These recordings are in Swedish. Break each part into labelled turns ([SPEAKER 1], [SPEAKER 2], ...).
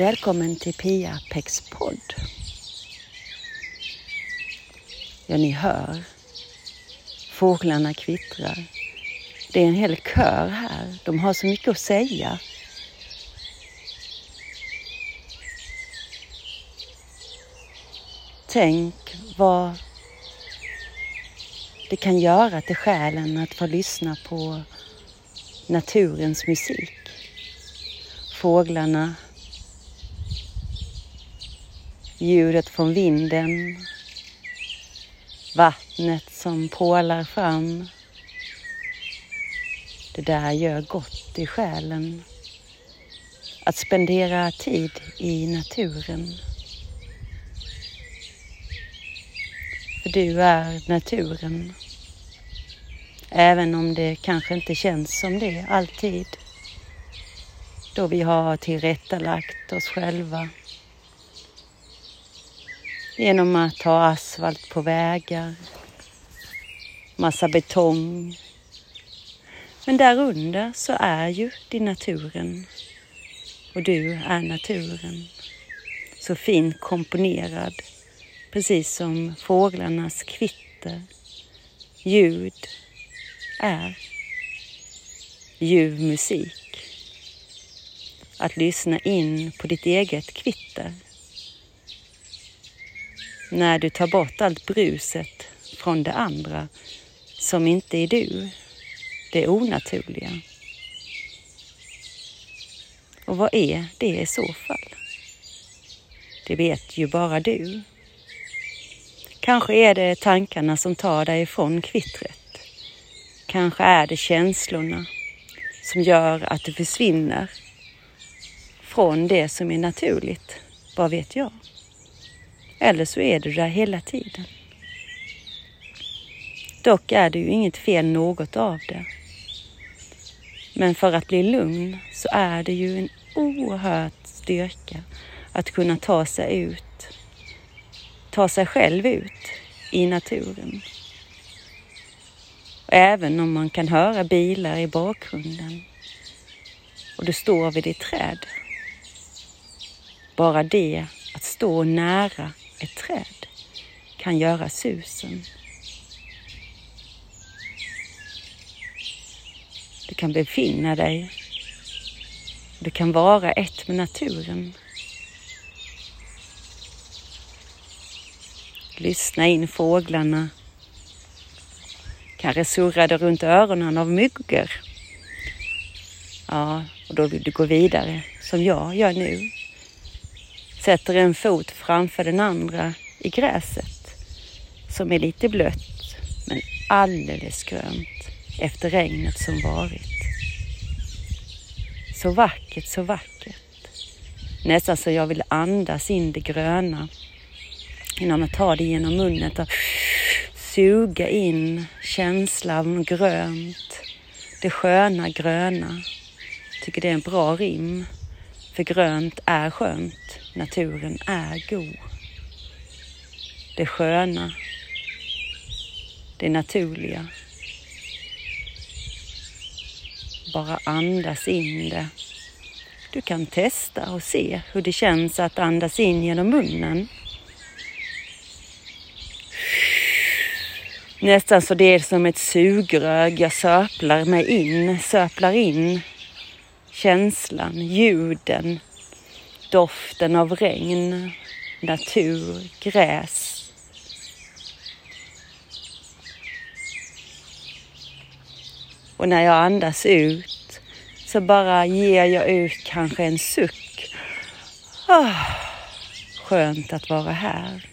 [SPEAKER 1] Välkommen till Pia Pecks podd. Ja, ni hör. Fåglarna kvittrar. Det är en hel kör här. De har så mycket att säga. Tänk vad det kan göra till själen att få lyssna på naturens musik. Fåglarna, ljudet från vinden, vattnet som pålar fram. Det där gör gott i själen. Att spendera tid i naturen. För du är naturen. Även om det kanske inte känns som det alltid. Då vi har tillrättalagt oss själva. Genom att ha asfalt på vägar, massa betong. Men där under så är ju din naturen. Och du är naturen. Så fint komponerad precis som fåglarnas kvitter, ljud är ljuv musik. Att lyssna in på ditt eget kvitter. När du tar bort allt bruset från det andra som inte är du, det onaturliga. Och vad är det i så fall? Det vet ju bara du. Kanske är det tankarna som tar dig ifrån kvittret. Kanske är det känslorna som gör att du försvinner från det som är naturligt. Vad vet jag? Eller så är du där hela tiden. Dock är det ju inget fel något av det. Men för att bli lugn så är det ju en oerhörd styrka att kunna ta sig ut ta sig själv ut i naturen. Även om man kan höra bilar i bakgrunden och du står vid ditt träd. Bara det att stå nära ett träd kan göra susen. Du kan befinna dig. Du kan vara ett med naturen. Lyssna in fåglarna. Kanske surrar det runt öronen av myggor. Ja, och då vill du gå vidare som jag gör nu. Sätter en fot framför den andra i gräset som är lite blött men alldeles grönt efter regnet som varit. Så vackert, så vackert. Nästan så jag vill andas in det gröna innan man tar det genom munnen och suga in känslan grönt. Det sköna gröna. Tycker det är en bra rim. För grönt är skönt. Naturen är god. Det sköna. Det naturliga. Bara andas in det. Du kan testa och se hur det känns att andas in genom munnen. Nästan så det är som ett sugrör. Jag söplar mig in, söplar in känslan, ljuden, doften av regn, natur, gräs. Och när jag andas ut så bara ger jag ut kanske en suck. Oh, skönt att vara här.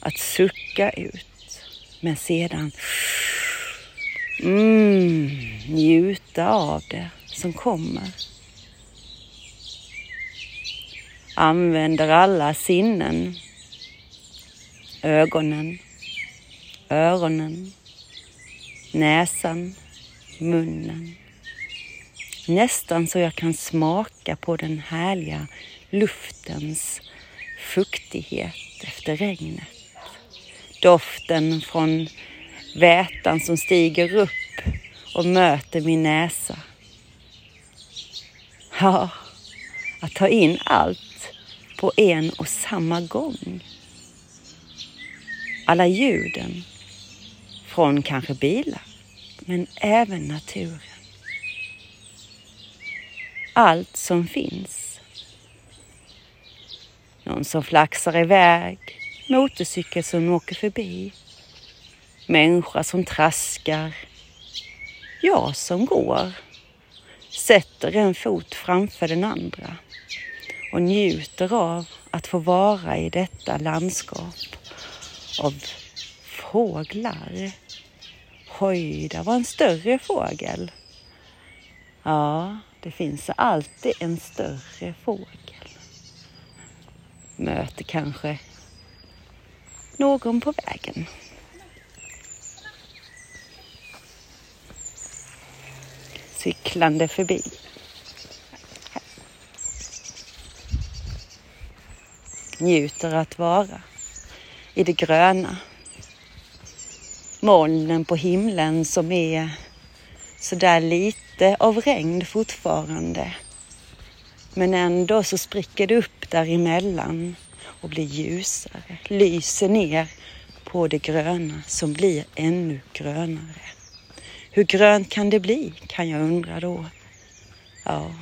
[SPEAKER 1] Att sucka ut. Men sedan mm, njuta av det som kommer. Använder alla sinnen. Ögonen, öronen, näsan, munnen. Nästan så jag kan smaka på den härliga luftens fuktighet efter regnet doften från vätan som stiger upp och möter min näsa. Ja, att ta in allt på en och samma gång. Alla ljuden från kanske bilar, men även naturen. Allt som finns. Någon som flaxar iväg, motorcykel som åker förbi, människa som traskar, jag som går, sätter en fot framför den andra och njuter av att få vara i detta landskap av fåglar. Oj, där var en större fågel. Ja, det finns alltid en större fågel. Möter kanske någon på vägen. Cyklande förbi. Njuter att vara i det gröna. Molnen på himlen som är sådär lite av regn fortfarande. Men ändå så spricker det upp däremellan och blir ljusare, lyser ner på det gröna som blir ännu grönare. Hur grönt kan det bli, kan jag undra då. Ja,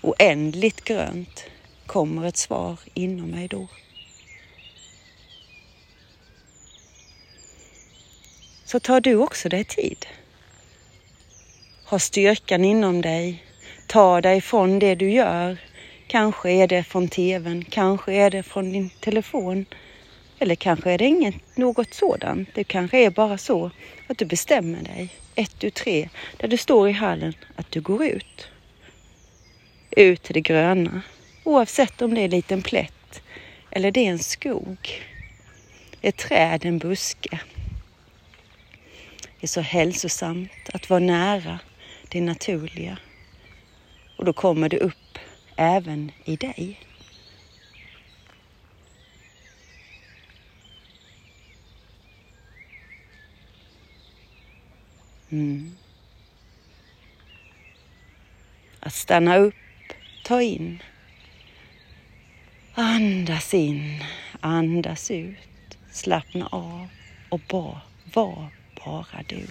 [SPEAKER 1] oändligt grönt kommer ett svar inom mig då. Så tar du också dig tid. Ha styrkan inom dig. Ta dig från det du gör. Kanske är det från tvn, kanske är det från din telefon. Eller kanske är det inget, något sådant. Det kanske är bara så att du bestämmer dig, ett, tu, tre, där du står i hallen, att du går ut. Ut till det gröna, oavsett om det är en liten plätt eller det är en skog, ett träd, en buske. Det är så hälsosamt att vara nära det naturliga. Och då kommer det upp även i dig. Mm. Att stanna upp, ta in. Andas in, andas ut. Slappna av och bara var bara du.